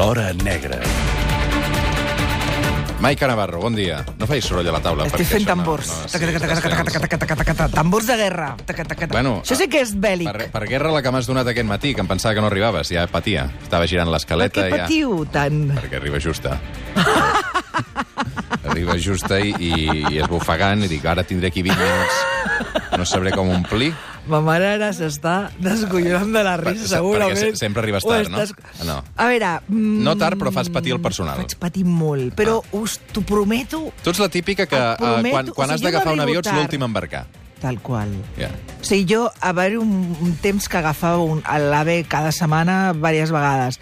L'Hora Negra. Maica Navarro, bon dia. No facis soroll a la taula. Estic perquè fent tambors. Tambors de guerra. Bueno, Això sí que és bèl·lic. Per, per guerra la que m'has donat aquest matí, que em pensava que no arribaves, ja patia. Estava girant Per l'escaleta què ja... patiu tant? Perquè arriba justa. arriba justa i, i, i esbufegant, i dic, ara tindré aquí 20 minuts, no sabré com omplir. Ma mare ara s'està descollonant de la Per- risa, segurament. perquè se- sempre arribes tard, no? estàs- No. A veure... Mm, No tard, però fas patir el personal. Faig patir molt, però us t'ho prometo, Tu ets la típica que eh, prometo- quan, quan o has sigui, jo d'agafar un avió ets l'últim a embarcar. tal qual. Ja. O sigui, jo, a haver un, un temps que agafava un, l'AVE cada setmana diverses vegades.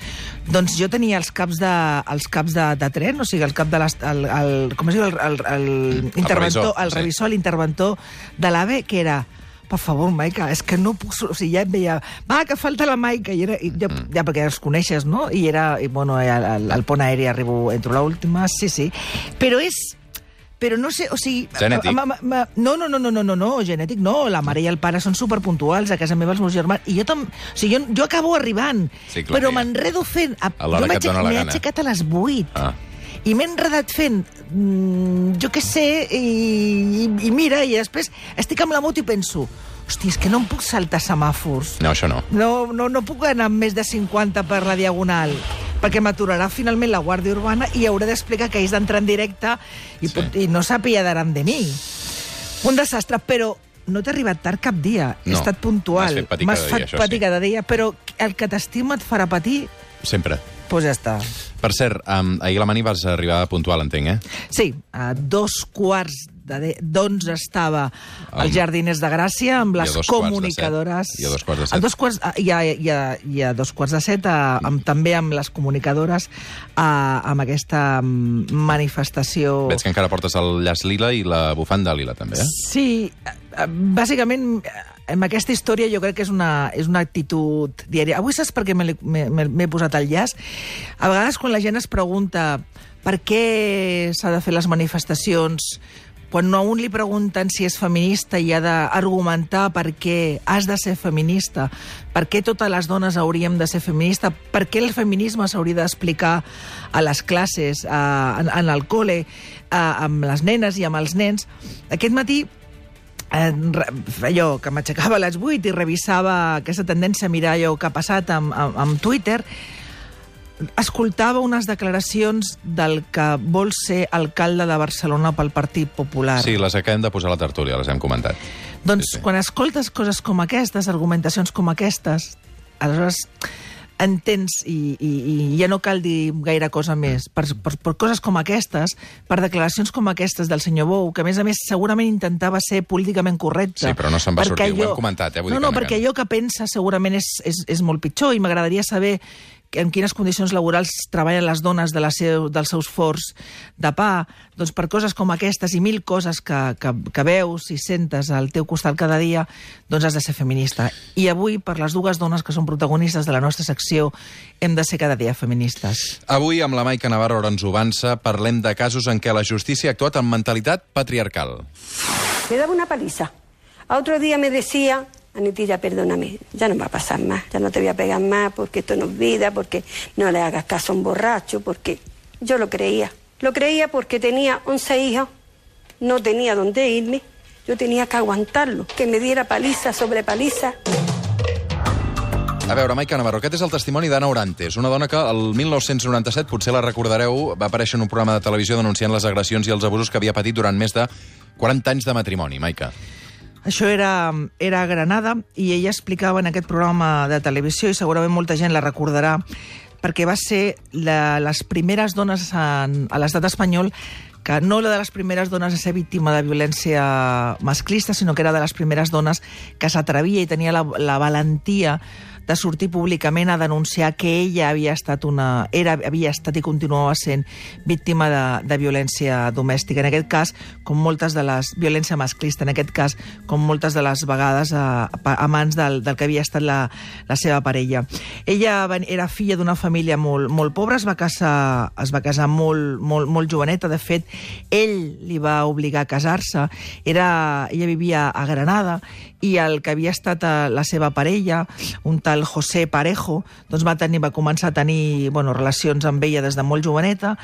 Doncs jo tenia els caps de, els caps de, de tren, o sigui, el cap de les, el, el, com es diu, el, el, el, interventor, revisor, el sí. revisor, l'interventor de l'AVE, que era per favor, Maica, és que no puc... O sigui, ja em veia, va, que falta la Maica, i era, i ja, Mm. ja perquè els coneixes, no? I era, i, bueno, al, al, al pont aeri arribo, entro l'última, sí, sí. Però és però no sé, o sigui... Genètic. Ma, ma, ma, no, no, no, no, no, no, no, genètic no. La mare i el pare són superpuntuals, a casa meva els meus germans, i jo tam... O sigui, jo, jo acabo arribant, Sí, clar, però ja. m'enredo fent... A, A jo m'he aixecat a les 8. Ah. I m'he enredat fent, mm, jo què sé, i, i, i mira, i després estic amb la moto i penso, hosti, és que no em puc saltar semàfors. No, això no. No, no, no puc anar amb més de 50 per la diagonal perquè m'aturarà finalment la Guàrdia Urbana i hauré d'explicar que ells d'entrar en directe i, Sí. pot, i no s'apiadaran de mi. Un desastre, però no t'he arribat tard cap dia. He No, estat puntual. m'has fet patir cada dia, fet patir sí. cada dia, però el que t'estima et farà patir, Sempre. Doncs ja està. Per cert, um, ahir a la mani vas arribar puntual, entenc, eh? Sí, a dos quarts de de- d'onze estava als Jardiners de Gràcia amb I les de comunicadores. I a dos quarts de set. A dos quarts, i, a, i, a, i a dos quarts de set, a, amb, també amb les comunicadores, a, amb aquesta mm, manifestació... Veig que encara portes el llaç lila i la bufanda lila, també, eh? Sí, eh, bàsicament, eh, amb aquesta història jo crec que és una, és una actitud diària. Avui saps per què m'he posat al llaç? A vegades quan la gent es pregunta per què s'ha de fer les manifestacions, quan a un li pregunten si és feminista i ha d'argumentar per què has de ser feminista, per què totes les dones hauríem de ser feminista, per què el feminisme s'hauria d'explicar a les classes, a, en, en el col·le, a, amb les nenes i amb els nens. Aquest matí allò que m'aixecava a les 8 i revisava aquesta tendència a mirar allò que ha passat amb, amb, amb Twitter, escoltava unes declaracions del que vol ser alcalde de Barcelona pel Partit Popular. Sí, les acabem de posar a la tertúlia, les hem comentat. Doncs sí, sí. quan escoltes coses com aquestes, argumentacions com aquestes, aleshores entens i, i, i ja no cal dir gaire cosa més. Per, per, per coses com aquestes, per declaracions com aquestes del senyor Bou, que a més a més segurament intentava ser políticament correcte. Sí, però no se'n va sortir, ho hem comentat, eh? Vull no, dir no, no perquè allò que pensa segurament és, és, és molt pitjor i m'agradaria saber en quines condicions laborals treballen les dones de la seu, dels seus forts de pa, doncs per coses com aquestes i mil coses que, que, que veus i sentes al teu costat cada dia, doncs has de ser feminista. I avui, per les dues dones que són protagonistes de la nostra secció, hem de ser cada dia feministes. Avui, amb la Maica Navarro Oranzubansa, parlem de casos en què la justícia ha actuat amb mentalitat patriarcal. Me daba una paliza. A otro día me decía, Anitilla, perdóname, ya no va a pasar más, ya no te voy a pegar más porque esto no es vida, porque no le hagas caso a un borracho, porque yo lo creía. Lo creía porque tenía 11 hijos, no tenía dónde irme, yo tenía que aguantarlo, que me diera paliza sobre paliza. A veure, Maica Navarro, aquest és el testimoni d'Anna Orantes, una dona que el 1997, potser la recordareu, va aparèixer en un programa de televisió denunciant les agressions i els abusos que havia patit durant més de 40 anys de matrimoni. Maica. Això era, era Granada i ella explicava en aquest programa de televisió, i segurament molta gent la recordarà, perquè va ser la, les primeres dones en, a l'estat espanyol que no la de les primeres dones a ser víctima de violència masclista, sinó que era de les primeres dones que s'atrevia i tenia la, la valentia de sortir públicament a denunciar que ella havia estat una era havia estat i continuava sent víctima de, de violència domèstica. En aquest cas, com moltes de les violència masclista, en aquest cas, com moltes de les vegades a, a mans del, del que havia estat la, la seva parella. Ella era filla d'una família molt, molt pobra, es va casar, es va casar molt, molt, molt joveneta. De fet, ell li va obligar a casar-se. Era, ella vivia a Granada i el que havia estat eh, la seva parella, un tal el José Parejo, doncs va, tenir, va començar a tenir bueno, relacions amb ella des de molt joveneta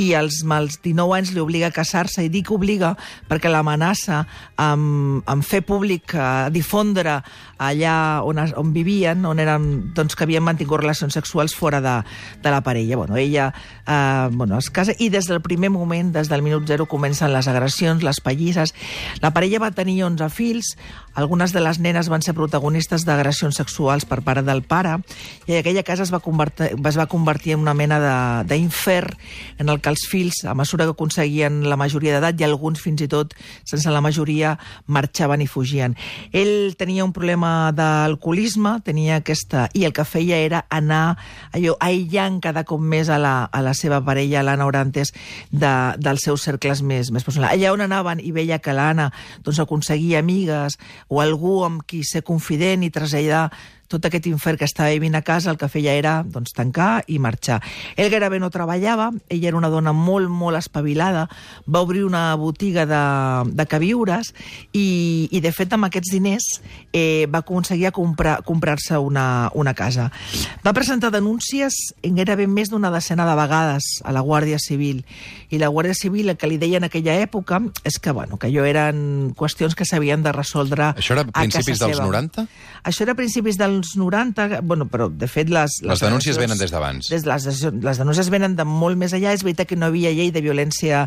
i als, als 19 anys li obliga a casar-se, i dic obliga perquè l'amenaça amb, amb fer públic, a difondre allà on, on vivien, on eren, doncs, que havien mantingut relacions sexuals fora de, de la parella. Bueno, ella eh, bueno, es casa i des del primer moment, des del minut zero, comencen les agressions, les pallisses. La parella va tenir 11 fills, algunes de les nenes van ser protagonistes d'agressions sexuals per part del pare, i aquella casa es va convertir, es va convertir en una mena d'infern en el que els fills, a mesura que aconseguien la majoria d'edat, i alguns fins i tot, sense la majoria, marxaven i fugien. Ell tenia un problema d'alcoholisme, tenia aquesta... i el que feia era anar allò aïllant cada cop més a la, a la seva parella, l'Anna Orantes, de, dels seus cercles més, més personals. Allà on anaven i veia que l'Anna doncs, aconseguia amigues o algú amb qui ser confident i traslladar tot aquest infern que estava vivint a casa el que feia era doncs, tancar i marxar. Ell gairebé no treballava, ella era una dona molt, molt espavilada, va obrir una botiga de, de queviures i, i, de fet, amb aquests diners eh, va aconseguir comprar-se comprar una, una casa. Va presentar denúncies en gairebé més d'una decena de vegades a la Guàrdia Civil i la Guàrdia Civil el que li deia en aquella època és que, bueno, que allò eren qüestions que s'havien de resoldre Això era a principis dels seva. 90? Això era principis dels 90, bueno, però de fet les... Les denúncies venen des d'abans. Des, les, les denúncies venen de molt més allà. És veritat que no havia llei de violència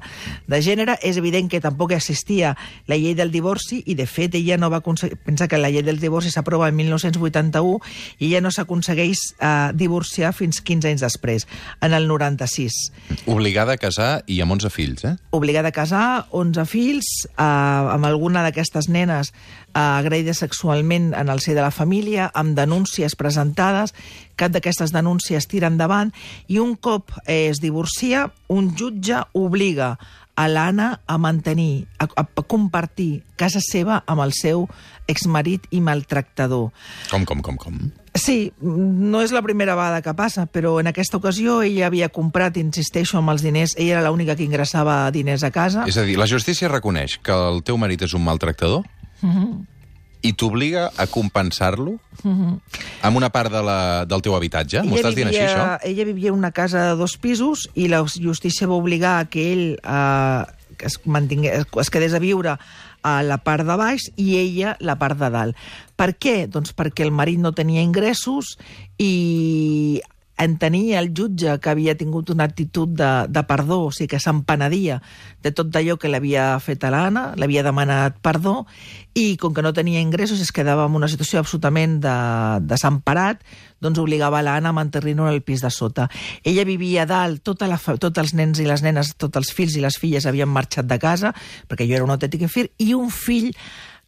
de gènere, és evident que tampoc existia la llei del divorci i, de fet, ella no va aconseguir... Pensa que la llei del divorci s'aprova en 1981 i ella no s'aconsegueix eh, divorciar fins 15 anys després, en el 96. Obligada a casar i amb 11 fills, eh? Obligada a casar, 11 fills, eh, amb alguna d'aquestes nenes eh, agredida sexualment en el ser de la família, amb denúncies presentades, cap d'aquestes denúncies tira endavant, i un cop eh, es divorcia, un jutge obliga a l'Anna a mantenir, a, a compartir casa seva amb el seu exmarit i maltractador. Com, com, com, com? Sí, no és la primera vegada que passa, però en aquesta ocasió ella havia comprat, insisteixo, amb els diners, ella era l'única que ingressava diners a casa. És a dir, la justícia reconeix que el teu marit és un maltractador? Mm -hmm i t'obliga a compensar-lo uh -huh. amb una part de la, del teu habitatge? M'ho estàs dient així, això? Ella vivia en una casa de dos pisos i la justícia va obligar a que ell eh, es, mantingués, es quedés a viure a la part de baix i ella la part de dalt. Per què? Doncs perquè el marit no tenia ingressos i entenia el jutge que havia tingut una actitud de, de perdó, o sigui, que s'empenedia de tot d'allò que l'havia fet a l'Anna, l'havia demanat perdó, i com que no tenia ingressos es quedava en una situació absolutament de, desemparat, doncs obligava l'Anna a mantenir-lo al pis de sota. Ella vivia a dalt, tota la, tots els nens i les nenes, tots els fills i les filles havien marxat de casa, perquè jo era un autèntic infir, i un fill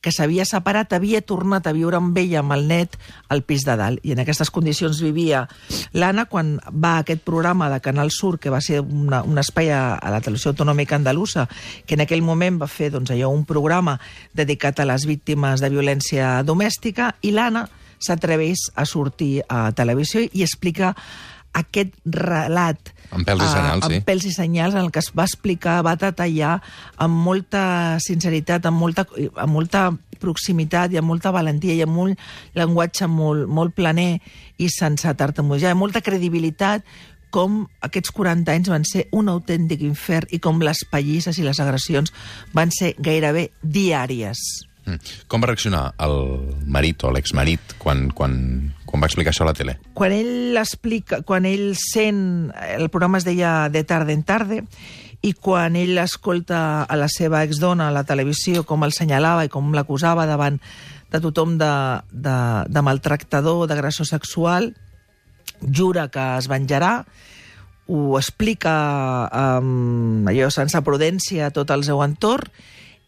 que s'havia separat havia tornat a viure amb ella, amb el net, al pis de dalt. I en aquestes condicions vivia l'Anna quan va a aquest programa de Canal Sur, que va ser una, un espai a, a la televisió autonòmica andalusa, que en aquell moment va fer doncs, allò, un programa dedicat a les víctimes de violència domèstica, i l'Anna s'atreveix a sortir a televisió i explica aquest relat amb pèls i ah, senyals, sí. Amb pèls i senyals, en el que es va explicar, va detallar amb molta sinceritat, amb molta, amb molta proximitat i amb molta valentia i amb un llenguatge molt, molt planer i sense tartamudejar, amb molta credibilitat, com aquests 40 anys van ser un autèntic infern i com les pallisses i les agressions van ser gairebé diàries. Mm. Com va reaccionar el marit o l'exmarit quan, quan, quan va explicar això a la tele? Quan ell explica, quan ell sent... El programa es deia De tarde en tarde, i quan ell escolta a la seva exdona a la televisió com el senyalava i com l'acusava davant de tothom de, de, de maltractador, d'agressor sexual, jura que es venjarà, ho explica um, allò sense prudència a tot el seu entorn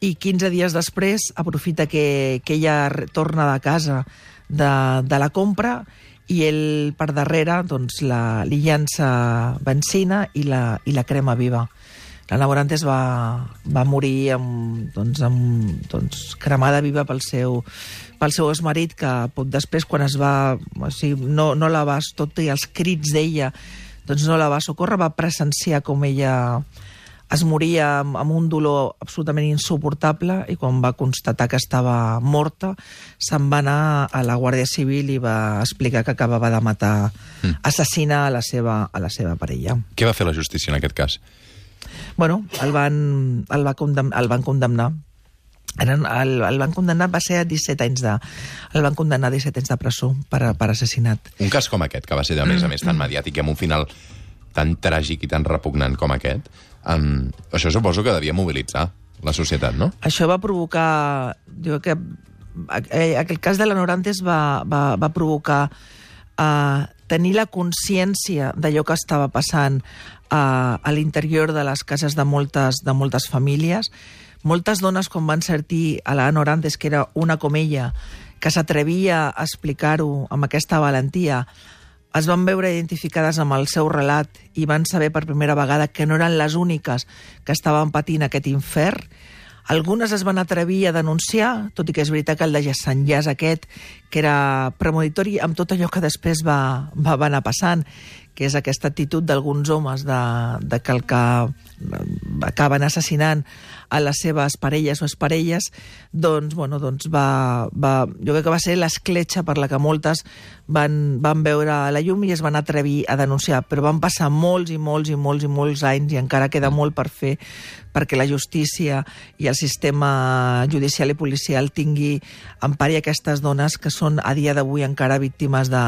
i 15 dies després aprofita que, que ella torna de casa de, de la compra i ell per darrere doncs, la, li llança benzina i la, i la crema viva. La Laborantes va, va morir amb, doncs, amb, doncs, cremada viva pel seu, pel seu exmarit, que poc després, quan es va... O sigui, no, no la va... Tot i els crits d'ella, doncs no la va socórrer, va presenciar com ella es moria amb, amb un dolor absolutament insuportable i quan va constatar que estava morta se'n va anar a la Guàrdia Civil i va explicar que acabava de matar, mm. assassinar a la seva, a la seva parella. Què va fer la justícia en aquest cas? Bueno, el van, el va condemn, el van condemnar el, el, el van condemnar, va ser a 17 anys de... El van condemnar a 17 anys de presó per, per assassinat. Un cas com aquest, que va ser, de més a més, tan mediàtic i amb un final tan tràgic i tan repugnant com aquest, um, això suposo que devia mobilitzar la societat, no? Això va provocar... Jo que eh, aquell cas de la Norantes va, va, va provocar uh, tenir la consciència d'allò que estava passant uh, a l'interior de les cases de moltes, de moltes famílies. Moltes dones, quan van sentir a la Norantes, que era una com ella, que s'atrevia a explicar-ho amb aquesta valentia, es van veure identificades amb el seu relat i van saber per primera vegada que no eren les úniques que estaven patint aquest infern. Algunes es van atrevir a denunciar, tot i que és veritat que el de Sant Llàs aquest, que era premonitori amb tot allò que després va, va, va anar passant, que és aquesta actitud d'alguns homes de, de que el que acaben assassinant a les seves parelles o parelles, doncs, bueno, doncs va, va, jo crec que va ser l'escletxa per la que moltes van, van veure la llum i es van atrevir a denunciar. Però van passar molts i molts i molts i molts anys i encara queda molt per fer perquè la justícia i el sistema judicial i policial tingui empari aquestes dones que són a dia d'avui encara víctimes de,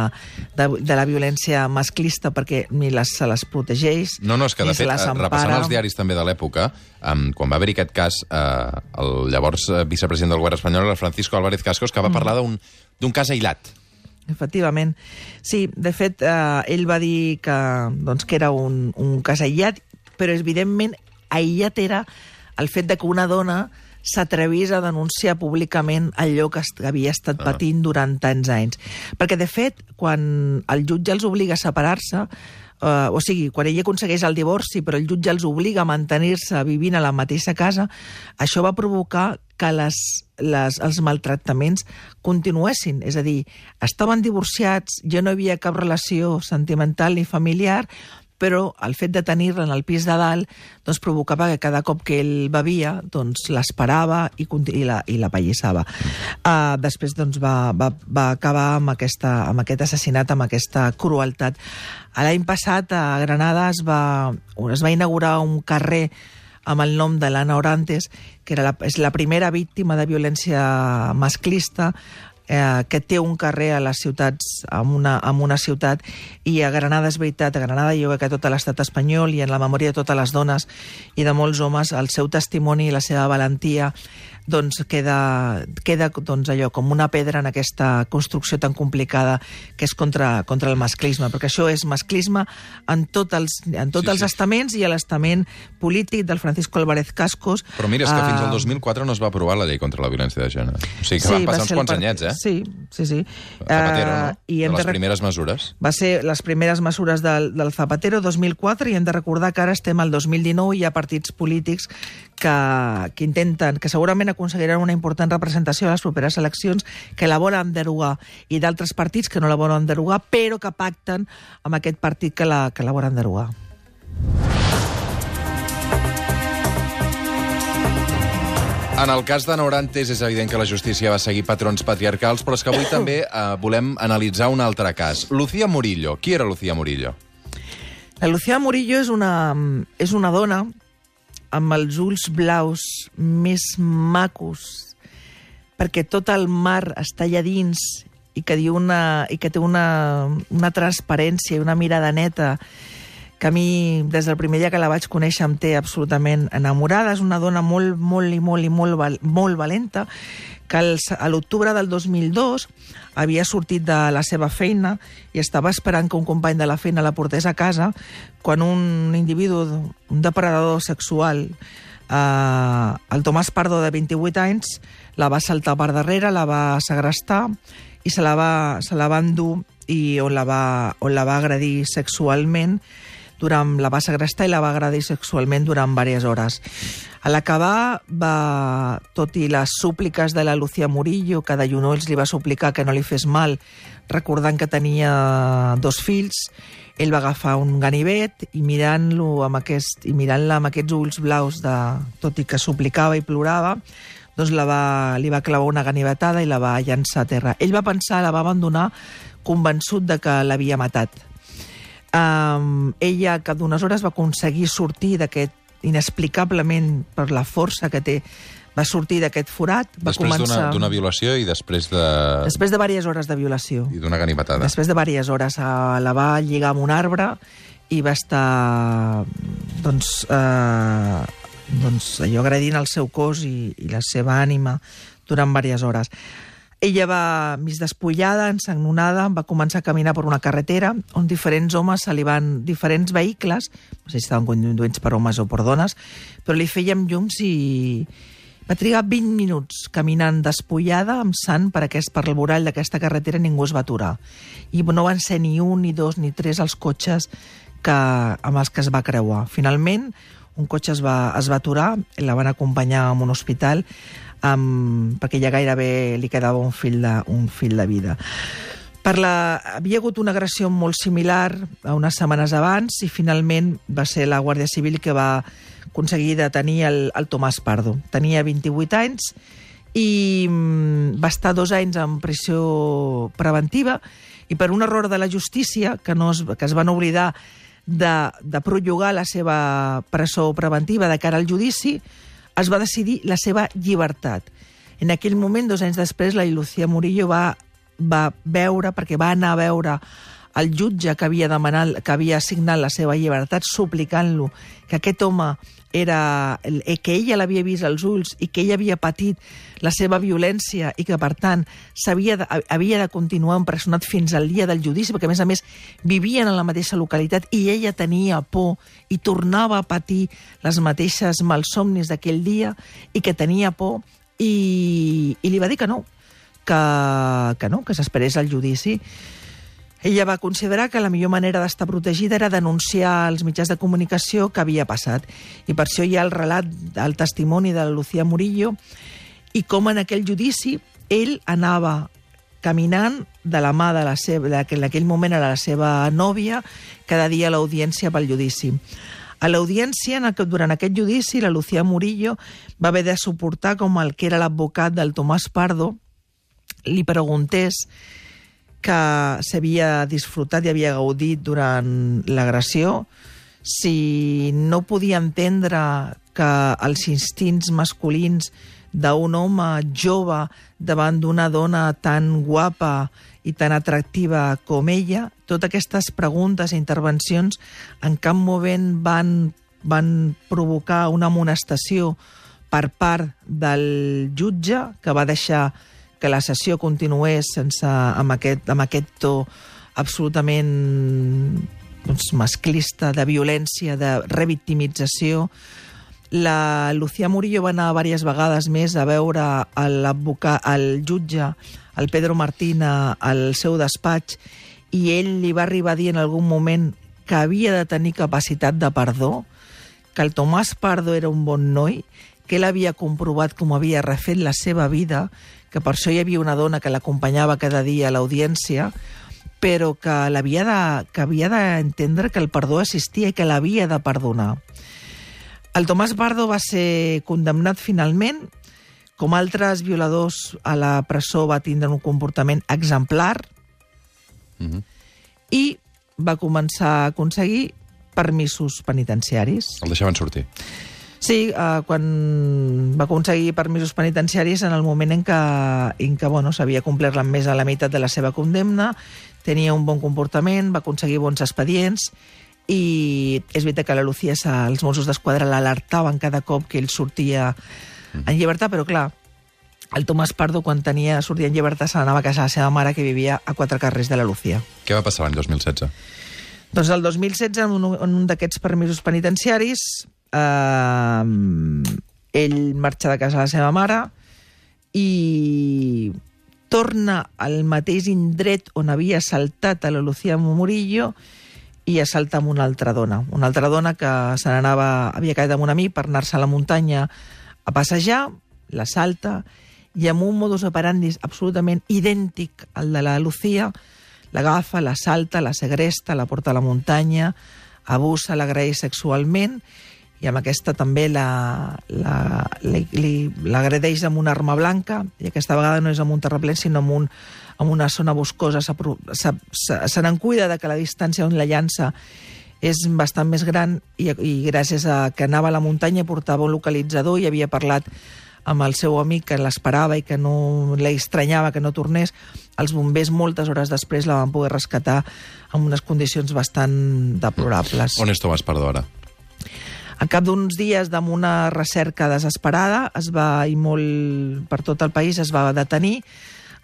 de, de la violència masclista perquè ni les, se les protegeix No, no, és que de fet, eh, repassant els diaris també de l'època, um, quan va haver-hi aquest cas, uh, el llavors eh, vicepresident del govern espanyol, el Francisco Álvarez Cascos, que va mm. parlar d'un cas aïllat. Efectivament. Sí, de fet, eh, ell va dir que, doncs, que era un, un cas aïllat, però evidentment aïllat era el fet de que una dona s'atrevís a denunciar públicament allò que havia estat ah. patint durant tants anys. Perquè, de fet, quan el jutge els obliga a separar-se, eh, o sigui, quan ell aconsegueix el divorci però el jutge els obliga a mantenir-se vivint a la mateixa casa, això va provocar que les, les, els maltractaments continuessin. És a dir, estaven divorciats, ja no hi havia cap relació sentimental ni familiar, però el fet de tenir-la en el pis de dalt doncs, provocava que cada cop que ell bevia doncs, l'esperava i, i, la, i la pallissava. Uh, després doncs, va, va, va acabar amb, aquesta, amb aquest assassinat, amb aquesta crueltat. L'any passat a Granada es va, es va inaugurar un carrer amb el nom de l'Anna Orantes, que era la, és la primera víctima de violència masclista eh, que té un carrer a les ciutats, en una, en una ciutat, i a Granada és veritat, a Granada jo crec que tot l'estat espanyol i en la memòria de totes les dones i de molts homes, el seu testimoni i la seva valentia doncs queda, queda doncs allò com una pedra en aquesta construcció tan complicada que és contra, contra el masclisme, perquè això és masclisme en, tot els, en tots sí, els sí. estaments i l'estament polític del Francisco Álvarez Cascos. Però mira, és que uh, fins al 2004 no es va aprovar la llei contra la violència de gènere. O sigui que sí, van passar uns quants anyets, eh? Sí, sí, sí. Zapatero, uh, no? I de les primeres mesures. Va ser les primeres mesures del, del Zapatero, 2004, i hem de recordar que ara estem al 2019 i hi ha partits polítics que, que intenten, que segurament aconseguiran una important representació a les properes eleccions, que la volen derogar, i d'altres partits que no la volen derogar, però que pacten amb aquest partit que la, que la volen derogar. En el cas de Norantes és evident que la justícia va seguir patrons patriarcals, però és que avui també eh, volem analitzar un altre cas. Lucía Murillo. Qui era Lucía Murillo? La Lucía Murillo és una, és una dona amb els ulls blaus més macos, perquè tot el mar està allà dins i que, diu una, i que té una, una transparència i una mirada neta que a mi, des del primer dia que la vaig conèixer, em té absolutament enamorada. És una dona molt, molt i molt i molt, molt valenta, que a l'octubre del 2002 havia sortit de la seva feina i estava esperant que un company de la feina la portés a casa quan un individu, un depredador sexual, eh, el Tomàs Pardo, de 28 anys, la va saltar per darrere, la va segrestar i se la va, se la va endur i on la va, on la va agredir sexualment durant la va segrestar i la va agredir sexualment durant diverses hores. A l'acabar, va, tot i les súpliques de la Lucía Murillo, que de Junolls li va suplicar que no li fes mal, recordant que tenia dos fills, ell va agafar un ganivet i mirant-lo amb aquest, i mirant-la amb aquests ulls blaus, de, tot i que suplicava i plorava, doncs la va, li va clavar una ganivetada i la va llançar a terra. Ell va pensar, la va abandonar, convençut de que l'havia matat. Um, ella, cap d'unes hores, va aconseguir sortir d'aquest, inexplicablement per la força que té, va sortir d'aquest forat, va Després començar... d'una violació i després de... Després de diverses hores de violació. i d'una ganivetada. Després de diverses hores la va lligar amb un arbre i va estar doncs, eh, doncs allò agredint el seu cos i, i la seva ànima durant diverses hores. Ella va, mig despullada, ensagnonada, va començar a caminar per una carretera on diferents homes se li van... diferents vehicles, no sé si estaven conduïts per homes o per dones, però li fèiem llums i, va trigar 20 minuts caminant despullada, amb sant, per, aquest, per el vorall d'aquesta carretera ningú es va aturar. I no van ser ni un, ni dos, ni tres els cotxes que, amb els que es va creuar. Finalment, un cotxe es va, es va aturar, la van acompanyar a un hospital amb, perquè ja gairebé li quedava un fil de, un fil de vida. Per la... Havia hagut una agressió molt similar a unes setmanes abans i finalment va ser la Guàrdia Civil que va aconseguir detenir el, el Tomàs Pardo. Tenia 28 anys i mm, va estar dos anys en pressió preventiva i per un error de la justícia, que, no es, que es van oblidar de, de prollogar la seva presó preventiva de cara al judici, es va decidir la seva llibertat. En aquell moment, dos anys després, la Lucía Murillo va, va veure, perquè va anar a veure el jutge que havia demanat, que havia assignat la seva llibertat, suplicant-lo que aquest home era, eh, que ella l'havia vist als ulls i que ella havia patit la seva violència i que, per tant, havia de, havia de continuar empresonat fins al dia del judici, perquè, a més a més, vivien en la mateixa localitat i ella tenia por i tornava a patir les mateixes malsomnis d'aquell dia i que tenia por i, i li va dir que no, que, que no, que s'esperés el judici. Ella va considerar que la millor manera d'estar protegida era denunciar als mitjans de comunicació que havia passat. I per això hi ha el relat, el testimoni de Lucía Murillo, i com en aquell judici ell anava caminant de la mà de la seva, de que en aquell moment era la seva nòvia, cada dia a l'audiència pel judici. A l'audiència, durant aquest judici, la Lucía Murillo va haver de suportar com el que era l'advocat del Tomàs Pardo li preguntés que s'havia disfrutat i havia gaudit durant l'agressió, si no podia entendre que els instints masculins d'un home jove davant d'una dona tan guapa i tan atractiva com ella, totes aquestes preguntes i intervencions en cap moment van, van provocar una amonestació per part del jutge que va deixar que la sessió continués sense, amb, aquest, amb aquest to absolutament doncs, masclista, de violència, de revictimització. La Lucía Murillo va anar diverses vegades més a veure el jutge, el Pedro Martina, al seu despatx, i ell li va arribar a dir en algun moment que havia de tenir capacitat de perdó, que el Tomàs Pardo era un bon noi, que ell havia comprovat com havia refet la seva vida, que per això hi havia una dona que l'acompanyava cada dia a l'audiència, però que l'havia de, que havia d'entendre que el perdó existia i que l'havia de perdonar. El Tomàs Pardo va ser condemnat finalment, com altres violadors a la presó va tindre un comportament exemplar Mm -hmm. i va començar a aconseguir permisos penitenciaris. El deixaven sortir. Sí, eh, quan va aconseguir permisos penitenciaris en el moment en què, en què bueno, s'havia complert la més a la meitat de la seva condemna, tenia un bon comportament, va aconseguir bons expedients i és veritat que la Lucía, els Mossos d'Esquadra l'alertaven cada cop que ell sortia en llibertat, però clar, el Tomàs Pardo, quan tenia, sortia en llibertat, se n'anava a casa la seva mare, que vivia a quatre carrers de la Lucía. Què va passar l'any 2016? Doncs el 2016, en un, en un d'aquests permisos penitenciaris, eh, ell marxa de casa a la seva mare i torna al mateix indret on havia saltat a la Lucía Murillo i assalta amb una altra dona. Una altra dona que se n'anava, havia quedat amb un amic per anar-se a la muntanya a passejar, l'assalta, i amb un modus operandi absolutament idèntic al de la Lucía, l'agafa, l'assalta, la segresta, la porta a la muntanya, abusa, l'agraeix sexualment, i amb aquesta també l'agredeix amb una arma blanca, i aquesta vegada no és amb un terraplén, sinó amb, un, amb una zona boscosa. Se, se, se, se n'en cuida de que la distància on la llança és bastant més gran i, i gràcies a que anava a la muntanya portava un localitzador i havia parlat amb el seu amic que l'esperava i que no l'estranyava que no tornés, els bombers moltes hores després la van poder rescatar en unes condicions bastant deplorables. On és Tomàs Pardo ara? Al cap d'uns dies d'una una recerca desesperada, es va, i molt per tot el país, es va detenir,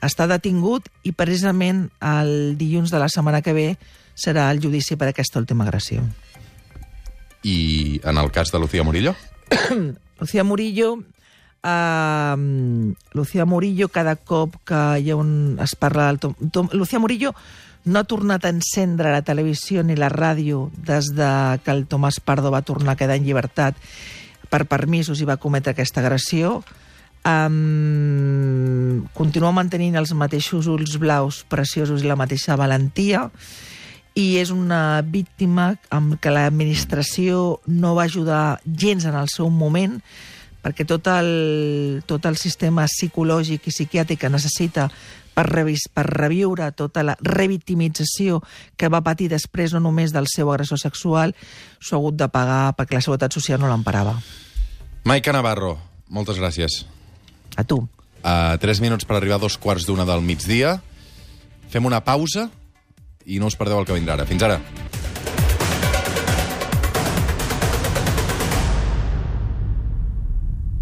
està detingut i precisament el dilluns de la setmana que ve serà el judici per aquesta última agressió. I en el cas de Lucía Murillo? Lucía Murillo Uh, Lucía Murillo, cada cop que hi ha un, es parla del... Tom, Tom, Lucía Murillo no ha tornat a encendre la televisió ni la ràdio des de que el Tomàs Pardo va tornar a quedar en llibertat per permisos i va cometre aquesta agressió. Um, continua mantenint els mateixos ulls blaus preciosos i la mateixa valentia i és una víctima amb què l'administració no va ajudar gens en el seu moment perquè tot el, tot el sistema psicològic i psiquiàtric que necessita per, revis, per reviure tota la revictimització que va patir després no només del seu agressor sexual, s'ho ha hagut de pagar perquè la Seguretat Social no l'emparava. Maica Navarro, moltes gràcies. A tu. A tres minuts per arribar a dos quarts d'una del migdia. Fem una pausa i no us perdeu el que vindrà ara. Fins ara.